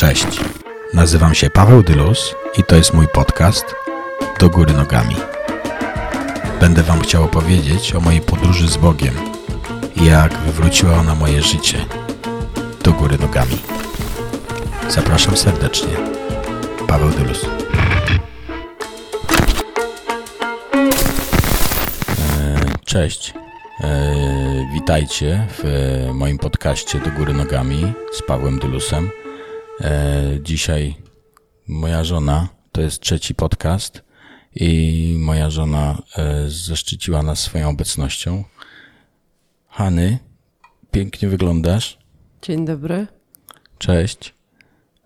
Cześć. Nazywam się Paweł Dylus i to jest mój podcast Do Góry Nogami. Będę Wam chciał opowiedzieć o mojej podróży z Bogiem i jak wywróciła ona moje życie do góry nogami. Zapraszam serdecznie. Paweł Dylus. E, Cześć. E, Witajcie w moim podcaście Do Góry Nogami z Pawłem Dylusem. E, Dzisiaj moja żona, to jest trzeci podcast i moja żona e, zaszczyciła nas swoją obecnością. Hany, pięknie wyglądasz. Dzień dobry. Cześć.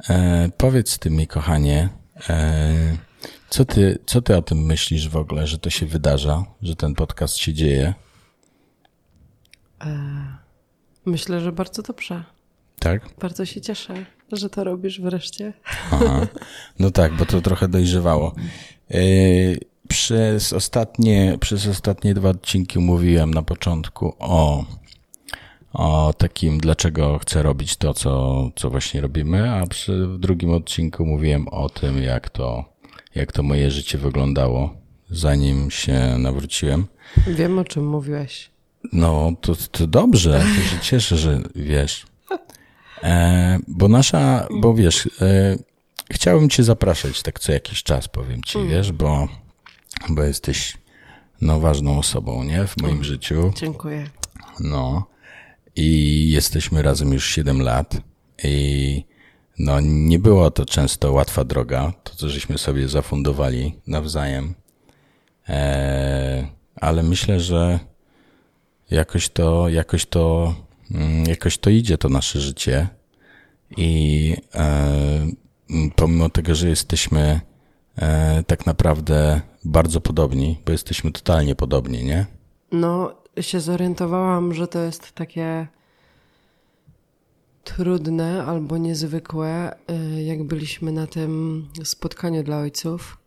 E, powiedz ty mi, kochanie, e, co, ty, co ty o tym myślisz w ogóle, że to się wydarza, że ten podcast się dzieje? Myślę, że bardzo dobrze. Tak? Bardzo się cieszę, że to robisz wreszcie. Aha. No tak, bo to trochę dojrzewało. E, przez, ostatnie, przez ostatnie dwa odcinki mówiłem na początku o, o takim, dlaczego chcę robić to, co, co właśnie robimy, a przy, w drugim odcinku mówiłem o tym, jak to, jak to moje życie wyglądało, zanim się nawróciłem. Wiem, o czym mówiłeś. No, to, to dobrze, to się cieszę, że wiesz. E, bo nasza, bo wiesz, e, chciałbym cię zapraszać tak co jakiś czas, powiem ci, wiesz, bo, bo jesteś no, ważną osobą, nie, w moim życiu. Dziękuję. No. I jesteśmy razem już 7 lat i no nie było to często łatwa droga, to co żeśmy sobie zafundowali nawzajem. E, ale myślę, że jakoś to, jakoś to, mm, jakoś to idzie to nasze życie i e, pomimo tego, że jesteśmy e, tak naprawdę bardzo podobni, bo jesteśmy totalnie podobni, nie? No, się zorientowałam, że to jest takie trudne albo niezwykłe, y, jak byliśmy na tym spotkaniu dla ojców.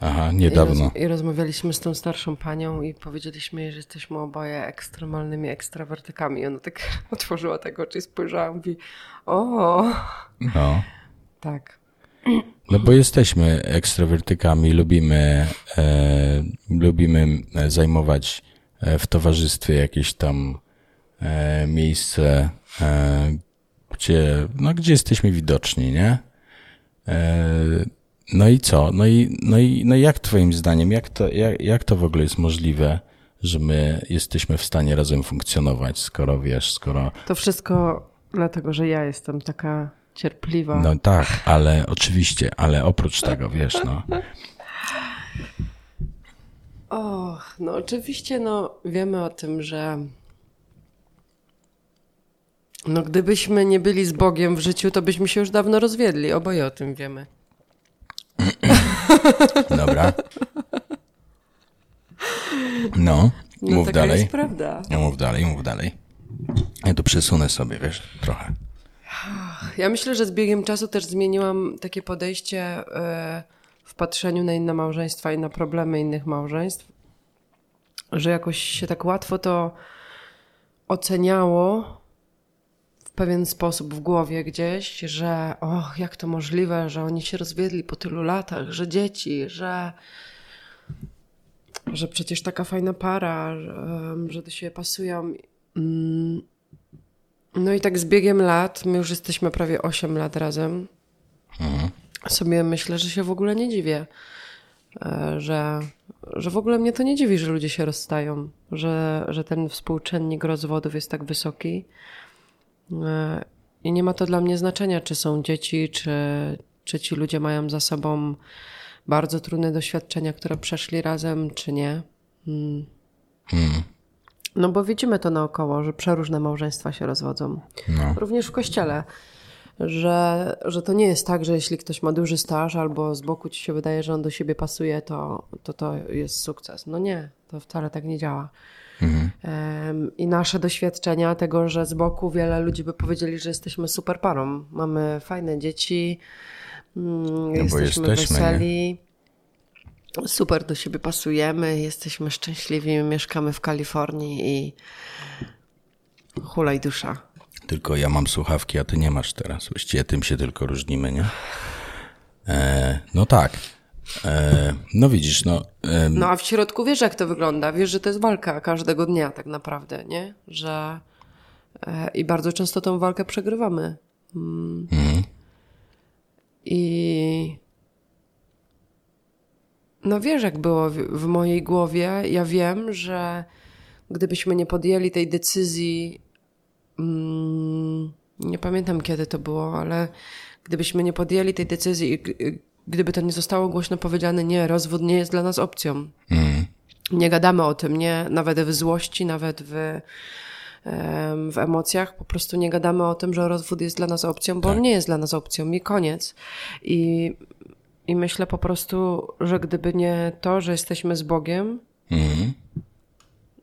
Aha, I, niedawno. roz, I rozmawialiśmy z tą starszą panią i powiedzieliśmy jej, że jesteśmy oboje ekstremalnymi ekstrawertykami. I ona tak otworzyła tego oczy i spojrzała i mówi, o, No. tak. No bo jesteśmy ekstrawertykami, lubimy, e, lubimy e, zajmować e, w towarzystwie jakieś tam e, miejsce, e, gdzie, no, gdzie jesteśmy widoczni, nie? No i co? No i, no i, no i jak twoim zdaniem, jak to, jak, jak to w ogóle jest możliwe, że my jesteśmy w stanie razem funkcjonować, skoro wiesz, skoro To wszystko dlatego, że ja jestem taka cierpliwa. No tak, ale oczywiście, ale oprócz tego, wiesz, no. Och, no oczywiście, no wiemy o tym, że no gdybyśmy nie byli z Bogiem w życiu, to byśmy się już dawno rozwiedli. Oboje o tym wiemy. Dobra. No, No mów taka dalej. jest prawda. No, mów dalej, mów dalej. Ja tu przesunę sobie, wiesz, trochę. Ja myślę, że z biegiem czasu też zmieniłam takie podejście e, w patrzeniu na inne małżeństwa i na problemy innych małżeństw, że jakoś się tak łatwo to oceniało pewien sposób w głowie gdzieś, że och, jak to możliwe, że oni się rozwiedli po tylu latach, że dzieci, że że przecież taka fajna para, że, do siebie pasują. Mm. No i tak z biegiem lat, my już jesteśmy prawie 8 lat razem, sobie myślę, że się w ogóle nie dziwię, e, że, że w ogóle mnie to nie dziwi, że ludzie się rozstają, że, że ten współczynnik rozwodów jest tak wysoki. E, I nie ma to dla mnie znaczenia, czy są dzieci, czy, czy ci ludzie mają za sobą bardzo trudne doświadczenia, które przeszli razem, czy nie. Mm. No bo widzimy to naokoło, że przeróżne małżeństwa się rozwodzą. No. Również w kościele. Że, że to nie jest tak, że jeśli ktoś ma duży staż albo z boku ci się wydaje, że on do siebie pasuje, to to, to jest sukces. No nie, to wcale tak nie działa. Em, I nasze doświadczenia tego, że z boku wiele ludzi by powiedzieli, że jesteśmy super parą. Mamy fajne dzieci, mm, jesteśmy, jesteśmy, weseli. super do siebie pasujemy, jesteśmy szczęśliwi, mieszkamy w Kalifornii i hulaj dusza. Tylko ja mam słuchawki, a ty nie masz teraz. Właściwie tym się tylko różnimy, nie? E, no tak. E, no widzisz, no. E, No a w środku wiesz, jak to wygląda. Wiesz, że to jest walka każdego dnia tak naprawdę, nie? Że e, i bardzo często tą walkę przegrywamy. Mm. I no wiesz, jak było w, w mojej głowie. Ja wiem, że gdybyśmy nie podjęli tej decyzji, mm, nie pamiętam kiedy to było, ale gdybyśmy nie podjęli tej decyzji gdyby to nie zostało głośno powiedziane, nie, rozwód nie jest dla nas opcją. Nie gadamy o tym, nie, nawet w złości, nawet w, w emocjach, po prostu nie gadamy o tym, że rozwód jest dla nas opcją, bo on nie jest dla nas opcją i koniec. I, I myślę po prostu, że gdyby nie to, że jesteśmy z Bogiem,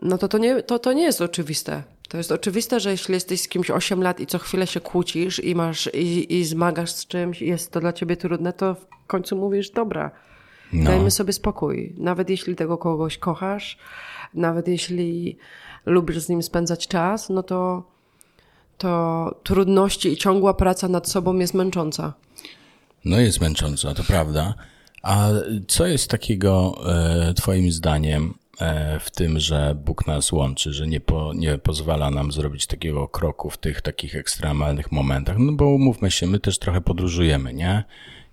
no to to nie, to, to nie jest oczywiste. To jest oczywiste, że jeśli jesteś z kimś 8 lat i co chwilę się kłócisz i masz i, i zmagasz z czymś i jest to dla ciebie trudne, to w końcu mówisz, dobra, No. dajmy sobie spokój. Nawet jeśli tego kogoś kochasz, nawet jeśli lubisz z nim spędzać czas, no to, to trudności i ciągła praca nad sobą jest męcząca. No jest męcząca, to prawda. A co jest takiego e, Twoim zdaniem w tym, że Bóg nas łączy, że nie, po, nie pozwala nam zrobić takiego kroku w tych takich ekstremalnych momentach? No bo umówmy się, my też trochę podróżujemy, nie?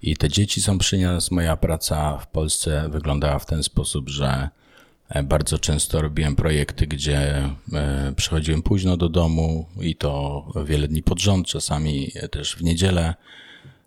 I te dzieci są przy nas. Moja praca w Polsce wyglądała w ten sposób, że e, bardzo często robiłem projekty, gdzie e, przychodziłem późno do domu i to wiele dni pod rząd, czasami też w niedzielę.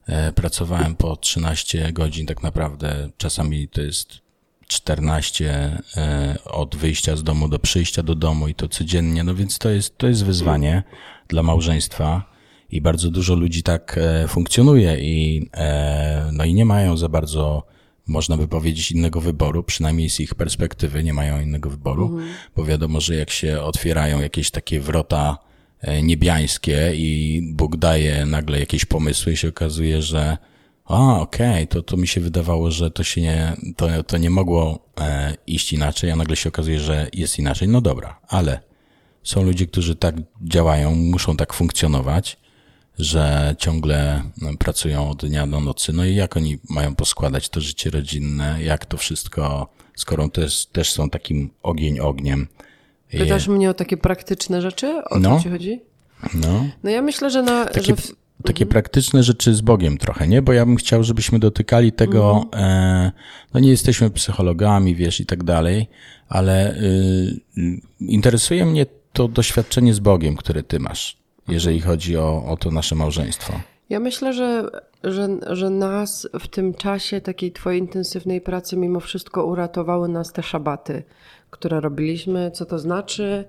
E, Pracowałem po 13 godzin, tak naprawdę czasami to jest 14 e, od wyjścia z domu do przyjścia do domu i to codziennie, no więc to jest, to jest wyzwanie dla małżeństwa i bardzo dużo ludzi tak e, funkcjonuje i, e, no i nie mają za bardzo, można by powiedzieć, innego wyboru, przynajmniej z ich perspektywy nie mają innego wyboru, bo wiadomo, że jak się otwierają jakieś takie wrota niebiańskie i Bóg daje nagle jakieś pomysły i się okazuje, że a, okej, to, to mi się wydawało, że to się nie, to, to nie mogło e, iść inaczej, a nagle się okazuje, że jest inaczej. No dobra, ale są ludzie, którzy tak działają, muszą tak funkcjonować, że ciągle no, pracują od dnia do nocy. No i jak oni mają poskładać to życie rodzinne, jak to wszystko, skoro też, też są takim ogień ogniem. Pytasz mnie o takie praktyczne rzeczy? O No. co ci chodzi? No. No ja myślę, że na... takie, że w, takie praktyczne rzeczy z Bogiem trochę, nie? Bo ja bym chciał, żebyśmy dotykali tego, e, no nie jesteśmy psychologami, wiesz, i tak dalej, ale y, y, interesuje mnie to doświadczenie z Bogiem, które ty masz, jeżeli chodzi o, o to nasze małżeństwo. Ja myślę, że, że, że nas w tym czasie takiej twojej intensywnej pracy mimo wszystko uratowały nas te szabaty, które robiliśmy. Co to znaczy?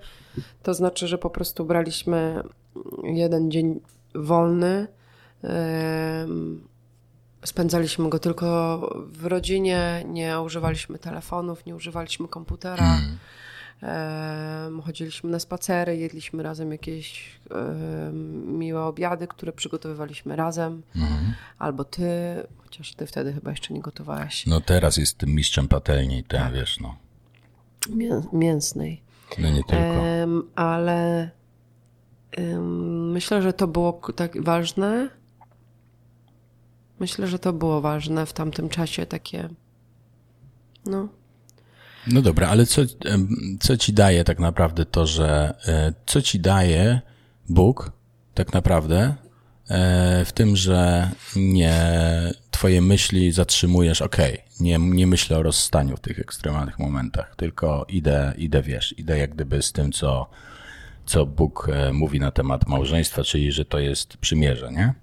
To znaczy, że po prostu braliśmy jeden dzień wolny. Spędzaliśmy go tylko w rodzinie, nie używaliśmy telefonów, nie używaliśmy komputera. Em, chodziliśmy na spacery, jedliśmy razem jakieś miłe obiady, które przygotowywaliśmy razem. Albo ty, chociaż ty wtedy chyba jeszcze nie gotowałeś No teraz jest tym mistrzem patelni, ten, wiesz, no. mię- mięsnej. No nie tylko. Ale myślę, że to było tak ważne. Myślę, że to było ważne w tamtym czasie takie. No. No dobra, ale co, co ci daje tak naprawdę to, że e, co ci daje Bóg tak naprawdę e, w tym, że nie twoje myśli zatrzymujesz, okej, nie, nie myślę o rozstaniu w tych ekstremalnych momentach, tylko idę, idę, wiesz, idę jak gdyby z tym, co, co Bóg e, mówi na temat małżeństwa, czyli że to jest przymierze, nie?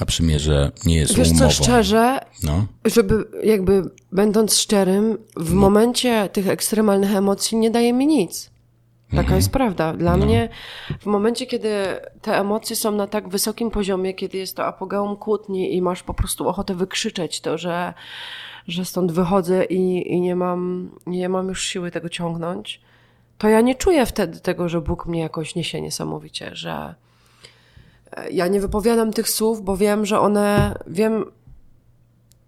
A przymierze nie jest Wiesz umową. co, szczerze, No, żeby jakby będąc szczerym, w momencie tych ekstremalnych emocji nie daje mi nic. Taka jest prawda. Dla mnie w momencie, kiedy te emocje są na tak wysokim poziomie, kiedy jest to apogeum kłótni i masz po prostu ochotę wykrzyczeć to, że, że stąd wychodzę i, i nie, mam, nie mam już siły tego ciągnąć, to ja nie czuję wtedy tego, że Bóg mnie jakoś niesie niesamowicie, że e, ja nie wypowiadam tych słów, bo wiem, że one, wiem,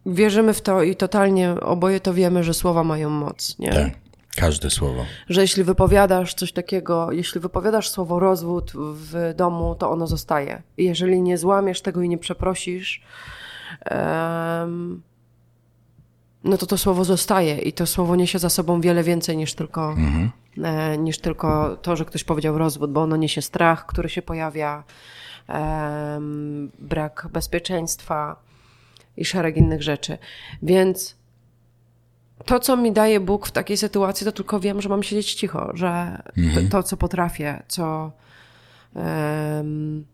wierzymy w to i totalnie oboje to wiemy, że słowa mają moc, nie? tak. Każde słowo. Że jeśli wypowiadasz coś takiego, jeśli wypowiadasz słowo rozwód w domu, to ono zostaje. I jeżeli nie złamiesz tego i nie przeprosisz, um, no to to słowo zostaje i to słowo niesie za sobą wiele więcej niż tylko, mhm. E, niż tylko to, że ktoś powiedział rozwód, bo ono niesie strach, który się pojawia, brak bezpieczeństwa i szereg innych rzeczy. Więc to, co mi daje Bóg w takiej sytuacji, to tylko wiem, że mam siedzieć cicho, że mhm. to, to, co potrafię, co, um,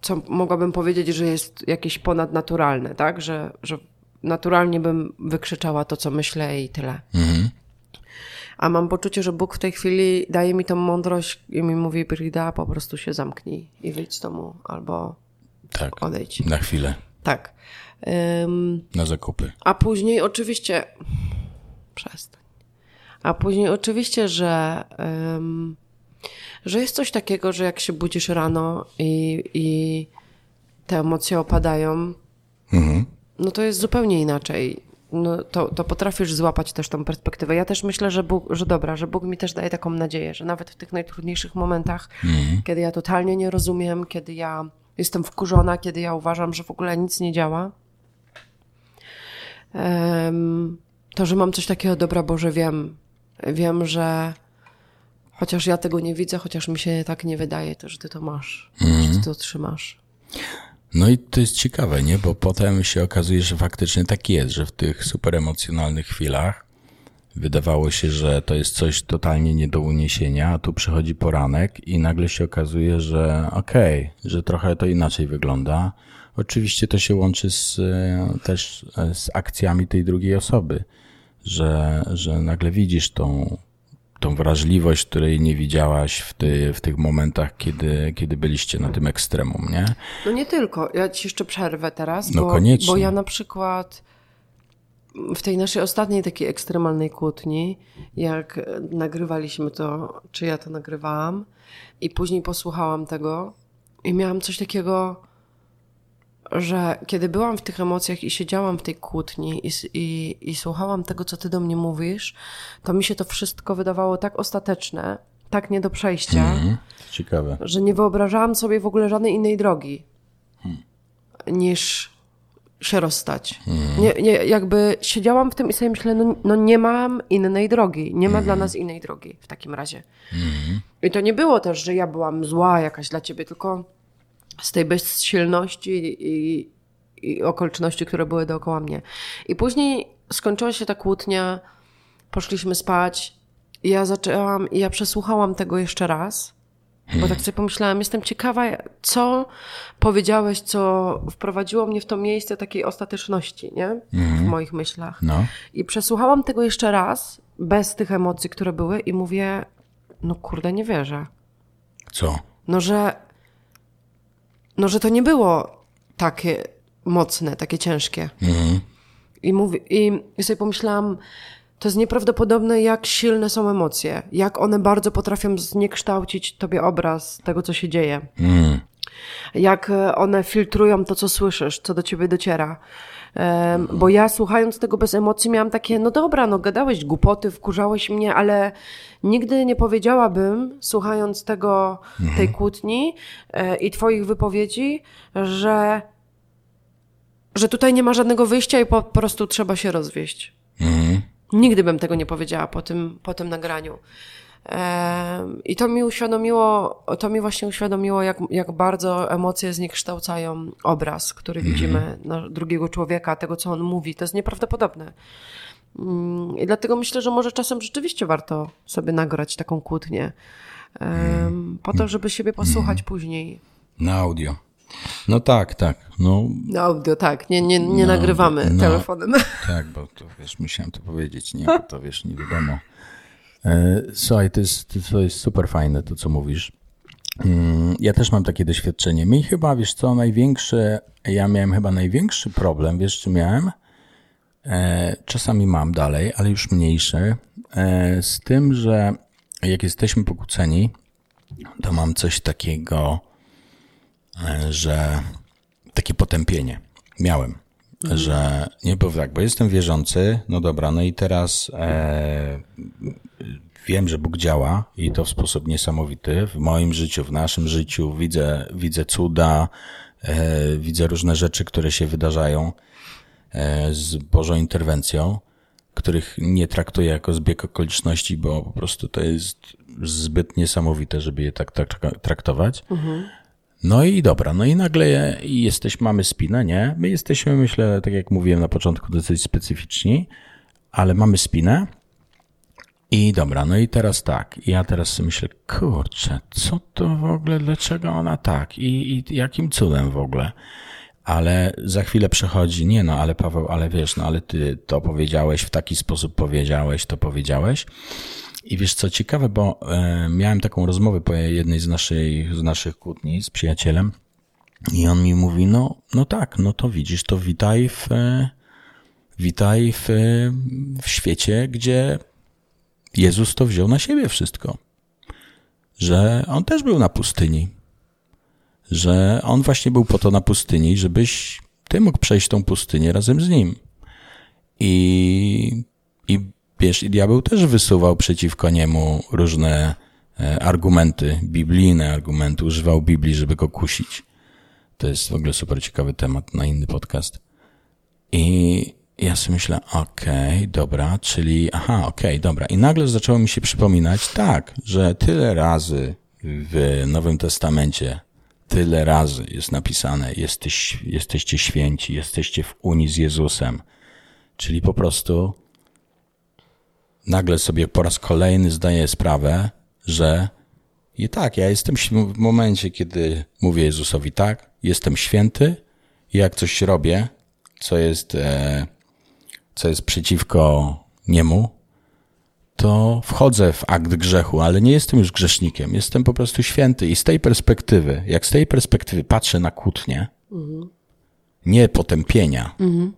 co mogłabym powiedzieć, że jest jakieś ponadnaturalne, tak? Że, że naturalnie bym wykrzyczała to, co myślę i tyle. Mhm. A mam poczucie, że Bóg w tej chwili daje mi tą mądrość i mi mówi, Brida, po prostu się zamknij i wyjdź z domu, albo tak, odejdź. Na chwilę. Tak. Um, na zakupy. A później oczywiście. Przestań. A później oczywiście, że, um, że jest coś takiego, że jak się budzisz rano i, i te emocje opadają, mhm. no to jest zupełnie inaczej. No to, to potrafisz złapać też tą perspektywę. Ja też myślę, że Bóg, że dobra, że Bóg mi też daje taką nadzieję, że nawet w tych najtrudniejszych momentach, mhm. kiedy ja totalnie nie rozumiem, kiedy ja jestem wkurzona, kiedy ja uważam, że w ogóle nic nie działa, to, że mam coś takiego, dobra Boże, wiem. Wiem, że chociaż ja tego nie widzę, chociaż mi się tak nie wydaje, to że Ty to masz, mm. że Ty to trzymasz. No i to jest ciekawe, nie? Bo potem się okazuje, że faktycznie tak jest, że w tych super emocjonalnych chwilach wydawało się, że to jest coś totalnie nie do uniesienia, a tu przychodzi poranek i nagle się okazuje, że okej, okay, że trochę to inaczej wygląda Oczywiście to się łączy z, e, też e, z akcjami tej drugiej osoby, że, że nagle widzisz tą, tą wrażliwość, której nie widziałaś w, ty, w tych momentach, kiedy, kiedy byliście na tym ekstremum, nie? No nie tylko. Ja ci jeszcze przerwę teraz, no bo, koniecznie. bo ja na przykład w tej naszej ostatniej takiej ekstremalnej kłótni, jak nagrywaliśmy to, czy ja to nagrywałam i później posłuchałam tego i miałam coś takiego że kiedy byłam w tych emocjach i siedziałam w tej kłótni i, i, i słuchałam tego, co ty do mnie mówisz, to mi się to wszystko wydawało tak ostateczne, tak nie do przejścia, mm, ciekawe. że nie wyobrażałam sobie w ogóle żadnej innej drogi hmm. niż się rozstać. Mm. Nie, nie, jakby siedziałam w tym i sobie myślę, no, no nie mam innej drogi, nie ma dla nas innej drogi w takim razie. Mm. I to nie było też, że ja byłam zła jakaś dla ciebie, tylko z tej bezsilności i, i okoliczności, które były dookoła mnie. I później skończyła się ta kłótnia, poszliśmy spać. I ja zaczęłam, i ja przesłuchałam tego jeszcze raz, bo tak sobie pomyślałam, jestem ciekawa, co powiedziałeś, co wprowadziło mnie w to miejsce takiej ostateczności, nie? W mhm. moich myślach. No. I przesłuchałam tego jeszcze raz, bez tych emocji, które były, i mówię, no kurde, nie wierzę. Co? No, że no, że to nie było takie mocne, takie ciężkie. Mhm. I, mówi, i, I sobie pomyślałam, to jest nieprawdopodobne, jak silne są emocje, jak one bardzo potrafią zniekształcić tobie obraz tego, co się dzieje. Mhm. Jak e, one filtrują to, co słyszysz, co do ciebie dociera. Bo ja słuchając tego bez emocji miałam takie, no dobra, no gadałeś głupoty, wkurzałeś mnie, ale nigdy nie powiedziałabym, słuchając tego, mhm. tej kłótni e, i twoich wypowiedzi, że, że tutaj nie ma żadnego wyjścia i po, prostu trzeba się rozwieść. Mhm. Nigdy bym tego nie powiedziała po tym, po tym nagraniu. I to mi uświadomiło, to mi właśnie uświadomiło, jak, jak bardzo emocje zniekształcają obraz, który mhm. widzimy na drugiego człowieka, tego, co on mówi. To jest nieprawdopodobne. Mm, I dlatego myślę, że może czasem rzeczywiście warto sobie nagrać taką kłótnię, po to, żeby siebie posłuchać mhm. później. Na audio. No tak, tak. No, na audio, tak. Nie, nie, nie no, nagrywamy no, telefonem. Tak, bo to wiesz, musiałem to powiedzieć, nie? Bo to wiesz, nie wiadomo. E, słuchaj, to jest, to jest super fajne to, co mówisz. Mm, ja też mam takie doświadczenie. Mi chyba, wiesz co, największy, ja miałem chyba największy problem, wiesz, czy miałem? E, czasami mam dalej, ale już mniejszy, e, z tym, że jak jesteśmy pokłóceni, to mam coś takiego, że takie potępienie. Miałem. że nie, bo tak, bo jestem wierzący, no dobra, no i teraz e, wiem, że Bóg działa i to w sposób niesamowity w moim życiu, w naszym życiu. Widzę, widzę cuda, e, widzę różne rzeczy, które się wydarzają e, z Bożą interwencją, których nie traktuję jako zbieg okoliczności, bo po prostu to jest zbyt niesamowite, żeby je tak, traktować. Mhm. No i dobra, no i nagle jesteśmy, mamy spinę, nie? My jesteśmy, myślę, tak jak mówiłem na początku, dosyć specyficzni, ale mamy spinę. I dobra, no i teraz tak. Ja teraz myślę, kurczę, co to w ogóle, dlaczego ona tak? I, i jakim cudem w ogóle? Ale za chwilę przechodzi, nie no, ale Paweł, ale wiesz, no ale ty to powiedziałeś, w taki sposób powiedziałeś, to powiedziałeś. I wiesz co ciekawe, bo e, miałem taką rozmowę po jednej z, naszej, z naszych kłótni z przyjacielem i on mi mówi, no, no tak, no to widzisz, to witaj w, e, witaj w, w świecie, gdzie Jezus to wziął na siebie wszystko. Że on też był na pustyni. Że on właśnie był po to na pustyni, żebyś ty mógł przejść tą pustynię razem z nim. I, i wiesz, i diabeł też wysuwał przeciwko niemu różne e, argumenty, biblijne argumenty, używał Biblii, żeby go kusić. To jest w ogóle super ciekawy temat na inny podcast. I ja sobie myślę, okej, okay, dobra, czyli, aha, okej, okay, dobra. I nagle zaczęło mi się przypominać, tak, że tyle razy w Nowym Testamencie, tyle razy jest napisane, jesteś, jesteście święci, jesteście w unii z Jezusem. Czyli po prostu nagle sobie po raz kolejny zdaję sprawę, że i tak, ja jestem w momencie, kiedy mówię Jezusowi tak, jestem święty i jak coś robię, co jest, e, co jest przeciwko niemu, to wchodzę w akt grzechu, ale nie jestem już grzesznikiem. Jestem po prostu święty i z tej perspektywy, jak z tej perspektywy patrzę na kłótnię, mhm. nie potępienia, mhm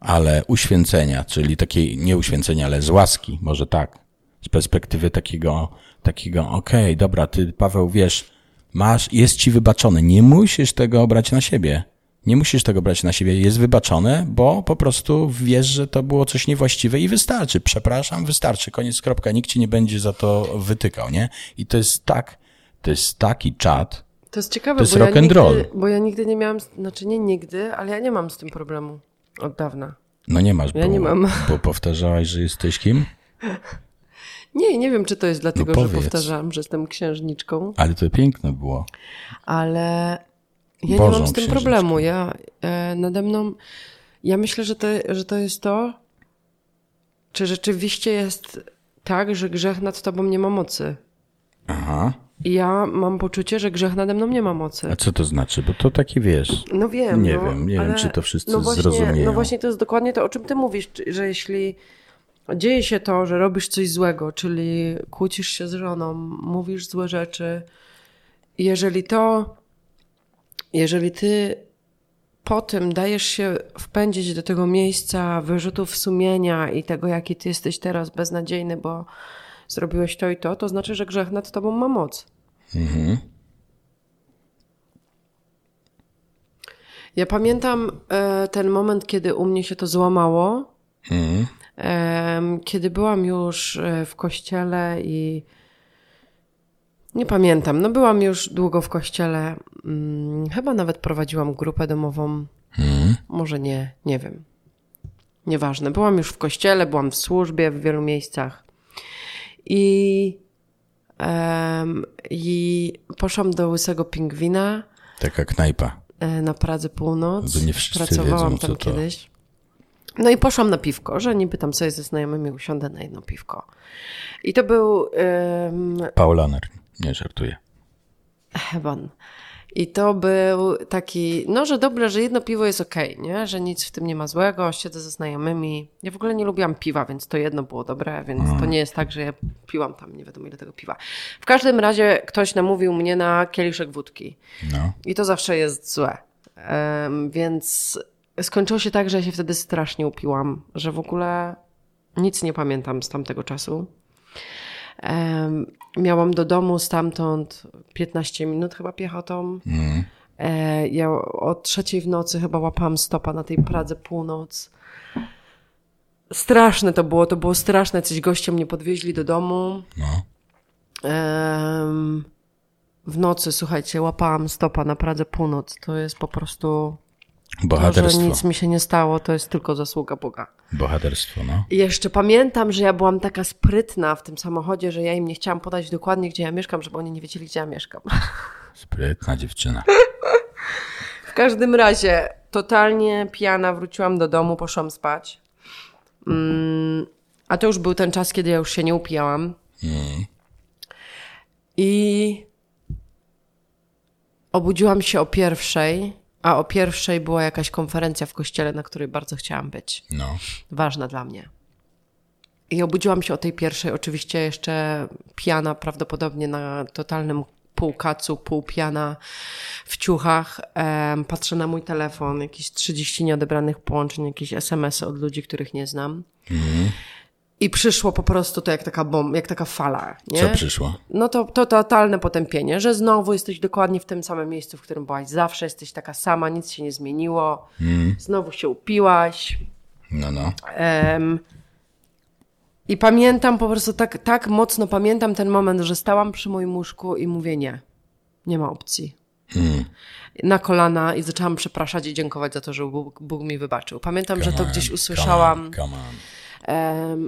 ale uświęcenia, czyli takiej, nie uświęcenia, ale z łaski, może tak, z perspektywy takiego, takiego, okej, okay, dobra, ty, Paweł, wiesz, masz, jest ci wybaczone, nie musisz tego brać na siebie. Nie musisz tego brać na siebie, jest wybaczone, bo po prostu wiesz, że to było coś niewłaściwe i wystarczy. Przepraszam, wystarczy, koniec, kropka. Nikt ci nie będzie za to wytykał, nie? I to jest tak, to jest taki czat. To jest ciekawe, to jest bo, rock ja and nigdy, roll. bo ja nigdy nie miałam, znaczy nie nigdy, ale ja nie mam z tym problemu. Od dawna. No nie masz, ja bo, nie mam. bo powtarzałaś, że jesteś kim? Nie, nie wiem, czy to jest dlatego, no że powtarzałam, że jestem księżniczką. Ale to piękne było. Ale ja Bożą nie mam z tym problemu. Ja e, nade mną, ja myślę, że to, że to jest to, czy rzeczywiście jest tak, że grzech nad tobą nie ma mocy. Aha. Ja mam poczucie, że grzech nade mną nie ma mocy. A co to znaczy? Bo to taki wiesz. No wiem. Nie no, wiem, nie wiem, czy to wszyscy no właśnie, zrozumieją. No właśnie to jest dokładnie to, o czym ty mówisz, że jeśli dzieje się to, że robisz coś złego, czyli kłócisz się z żoną, mówisz złe rzeczy, jeżeli to, jeżeli ty po tym dajesz się wpędzić do tego miejsca wyrzutów sumienia i tego, jaki ty jesteś teraz beznadziejny, bo zrobiłeś to i to, to znaczy, że grzech nad tobą ma moc. Mhm. Ja pamiętam e, ten moment, kiedy u mnie się to złamało. Mhm. Kiedy byłam już e, w kościele i nie pamiętam, no byłam już długo w kościele. Hmm, chyba nawet prowadziłam grupę domową. Mhm. Może nie, nie wiem. Nieważne. Byłam już w kościele, byłam w służbie w wielu miejscach. I, um, i poszłam do Łysego Pingwina. Taka knajpa. E, na Pradze Północ. Nie Pracowałam wiedzą, tam kiedyś. No i poszłam na piwko, że niby tam sobie ze znajomymi usiądę na jedno piwko. I to był... Um, Paulaner, nie żartuję. Heaven. I to był taki, no że dobre, że jedno piwo jest okej, okay, nie? Że nic w tym nie ma złego, siedzę ze znajomymi. Ja w ogóle nie lubiłam piwa, więc to jedno było dobre, więc to mm. nie jest tak, że ja piłam tam nie wiadomo ile tego piwa. W każdym razie ktoś namówił mnie na kieliszek wódki. No. I to zawsze jest złe. Um, więc skończyło się tak, że ja się wtedy strasznie upiłam, że w ogóle nic nie pamiętam z tamtego czasu. Miałam do domu stamtąd 15 minut chyba piechotą. Mm. E, ja o trzeciej w nocy chyba łapałam stopa na tej Pradze północ. Straszne to było, to było straszne. Coś goście mnie podwieźli do domu. No. W nocy, słuchajcie, łapałam stopa na Pradze północ. To jest po prostu... To, że Bohaterstwo. nic mi się nie stało, to jest tylko zasługa Boga. Bohaterstwo, no. I jeszcze pamiętam, że ja byłam taka sprytna w tym samochodzie, że ja im nie chciałam podać dokładnie, gdzie ja mieszkam, żeby oni nie wiedzieli, gdzie ja mieszkam. Sprytna dziewczyna. W każdym razie, totalnie pijana, wróciłam do domu, poszłam spać. Mm, a to już był ten czas, kiedy ja już się nie upijałam. I obudziłam się o pierwszej, a o pierwszej była jakaś konferencja w kościele, na której bardzo chciałam być. No. ważna dla mnie. I obudziłam się o tej pierwszej, oczywiście jeszcze pijana, prawdopodobnie na totalnym pół kacu, pół pijana w ciuchach. Patrzę na mój telefon, jakieś 30 nieodebranych połączeń, jakieś SMS-y od ludzi, których nie znam. I przyszło po prostu to jak taka bomba, jak taka fala, nie? Co przyszło? No to, to totalne potępienie, że znowu jesteś dokładnie w tym samym miejscu, w którym byłaś zawsze, jesteś taka sama, nic się nie zmieniło, znowu się upiłaś, No, no. Em, I pamiętam po prostu tak, tak mocno pamiętam ten moment, że stałam przy moim łóżku i mówię nie. Nie ma opcji. Na kolana i zaczęłam przepraszać i dziękować za to, że Bóg, Bóg mi wybaczył. Pamiętam, że to Come on, gdzieś usłyszałam. Come on, come on.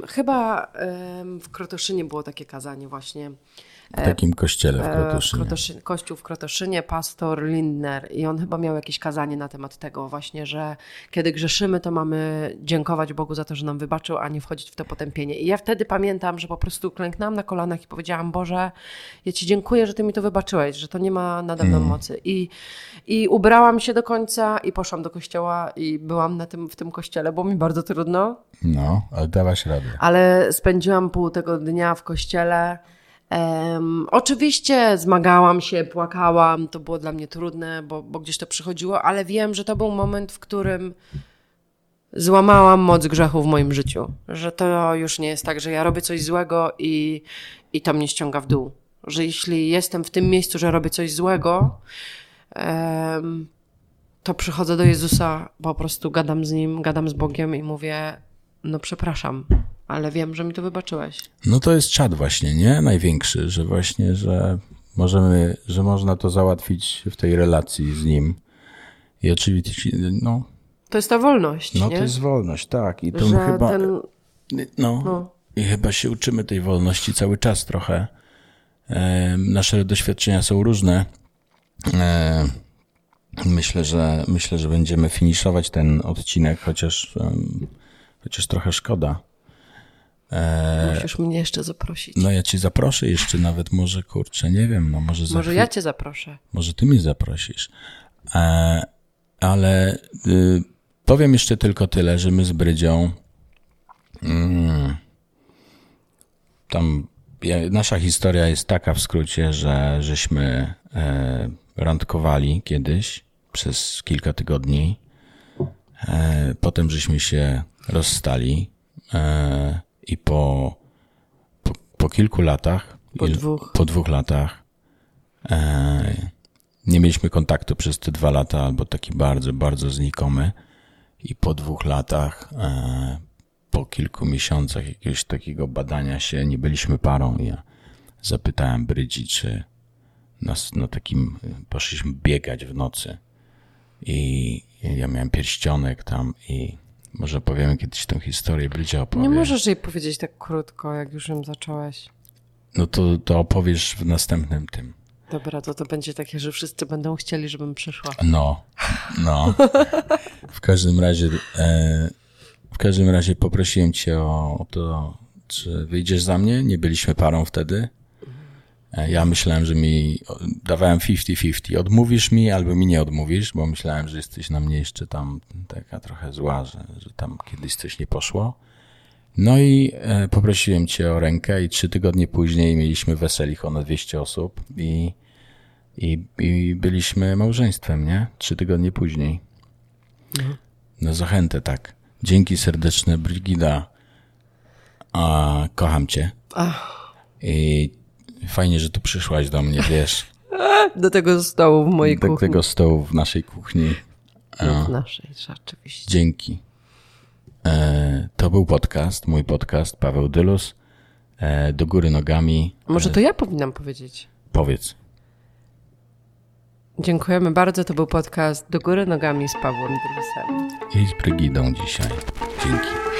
Chyba w Krotoszynie było takie kazanie właśnie. W takim kościele w E, w Krotoszynie. Krotoszy- kościół w Krotoszynie, pastor Lindner i on chyba miał jakieś kazanie na temat tego właśnie, że kiedy grzeszymy, to mamy dziękować Bogu za to, że nam wybaczył, a nie wchodzić w to potępienie. I ja wtedy pamiętam, że po prostu klęknęłam na kolanach i powiedziałam, Boże, ja Ci dziękuję, że Ty mi to wybaczyłeś, że to nie ma nade mną mocy. I, I ubrałam się do końca i poszłam do kościoła i byłam na tym, w tym kościele. Było mi bardzo trudno, No, ale dałaś radę. ale spędziłam pół tego dnia w kościele. Em, oczywiście zmagałam się, płakałam, to było dla mnie trudne, bo, bo gdzieś to przychodziło, ale wiem, że to był moment, w którym złamałam moc grzechu w moim życiu. Że to już nie jest tak, że ja robię coś złego i, i to mnie ściąga w dół. Że jeśli jestem w tym miejscu, że robię coś złego, em, to przychodzę do Jezusa, po prostu gadam z Nim, gadam z Bogiem i mówię, no przepraszam, ale wiem, że mi to wybaczyłeś. No to jest czad właśnie, nie? Największy, że właśnie, że możemy, że można to załatwić w tej relacji z nim. I oczywiście, no, To jest ta wolność, no nie? to jest wolność, tak. I to chyba, ten... no, i chyba się uczymy tej wolności cały czas trochę. E, nasze doświadczenia są różne. E, myślę, że myślę, że będziemy finiszować ten odcinek, chociaż, em, chociaż trochę szkoda. Musisz mnie jeszcze zaprosić. No ja cię zaproszę jeszcze nawet, może kurczę, nie wiem, no może Może chwil- ja cię zaproszę. może ty mnie zaprosisz. E, ale y, powiem jeszcze tylko tyle, że my z Brydzią mm, tam nasza historia jest taka w skrócie, że żeśmy e, randkowali kiedyś przez kilka tygodni. E, potem żeśmy się rozstali e, i po, po, po kilku latach, Po dwóch. po dwóch latach e, nie mieliśmy kontaktu przez te dwa lata, albo taki bardzo, bardzo znikomy. I po dwóch latach, e, po kilku miesiącach jakiegoś takiego badania się, nie byliśmy parą. Ja zapytałem Brydzi, czy nas na takim, poszliśmy biegać w nocy. I ja miałem pierścionek tam i może powiemy kiedyś tę historię, Brydzia opowie. Nie możesz jej powiedzieć tak krótko, jak już ją zacząłeś. No to, to opowiesz w następnym tym. Dobra, to to będzie takie, że wszyscy będą chcieli, żebym przyszła. No, no. W każdym razie, e, w każdym razie poprosiłem cię o, o to, czy wyjdziesz za mnie. Nie byliśmy parą wtedy. E, ja myślałem, że mi, dawałem 50-50. Odmówisz mi albo mi nie odmówisz, bo myślałem, że jesteś na mnie jeszcze tam taka trochę zła, że, że tam kiedyś coś nie poszło. No i e, poprosiłem cię o rękę i trzy tygodnie później mieliśmy weselich o 200 osób i i, I byliśmy małżeństwem, nie? Trzy tygodnie później. No zachętę, tak. Dzięki serdeczne, Brigida. A, kocham cię. I fajnie, że tu przyszłaś do mnie, wiesz. Do tego stołu w mojej Do kuchni. tego stołu w naszej kuchni. No, w naszej, rzeczywiście. Dzięki. E, to był podcast, mój podcast, Paweł Dylus. E, do góry nogami. Może to ja powinnam powiedzieć. Powiedz. Dziękujemy bardzo. To był podcast Do góry nogami z Pawłem Dylusem. I z Brygidą dzisiaj. Dzięki.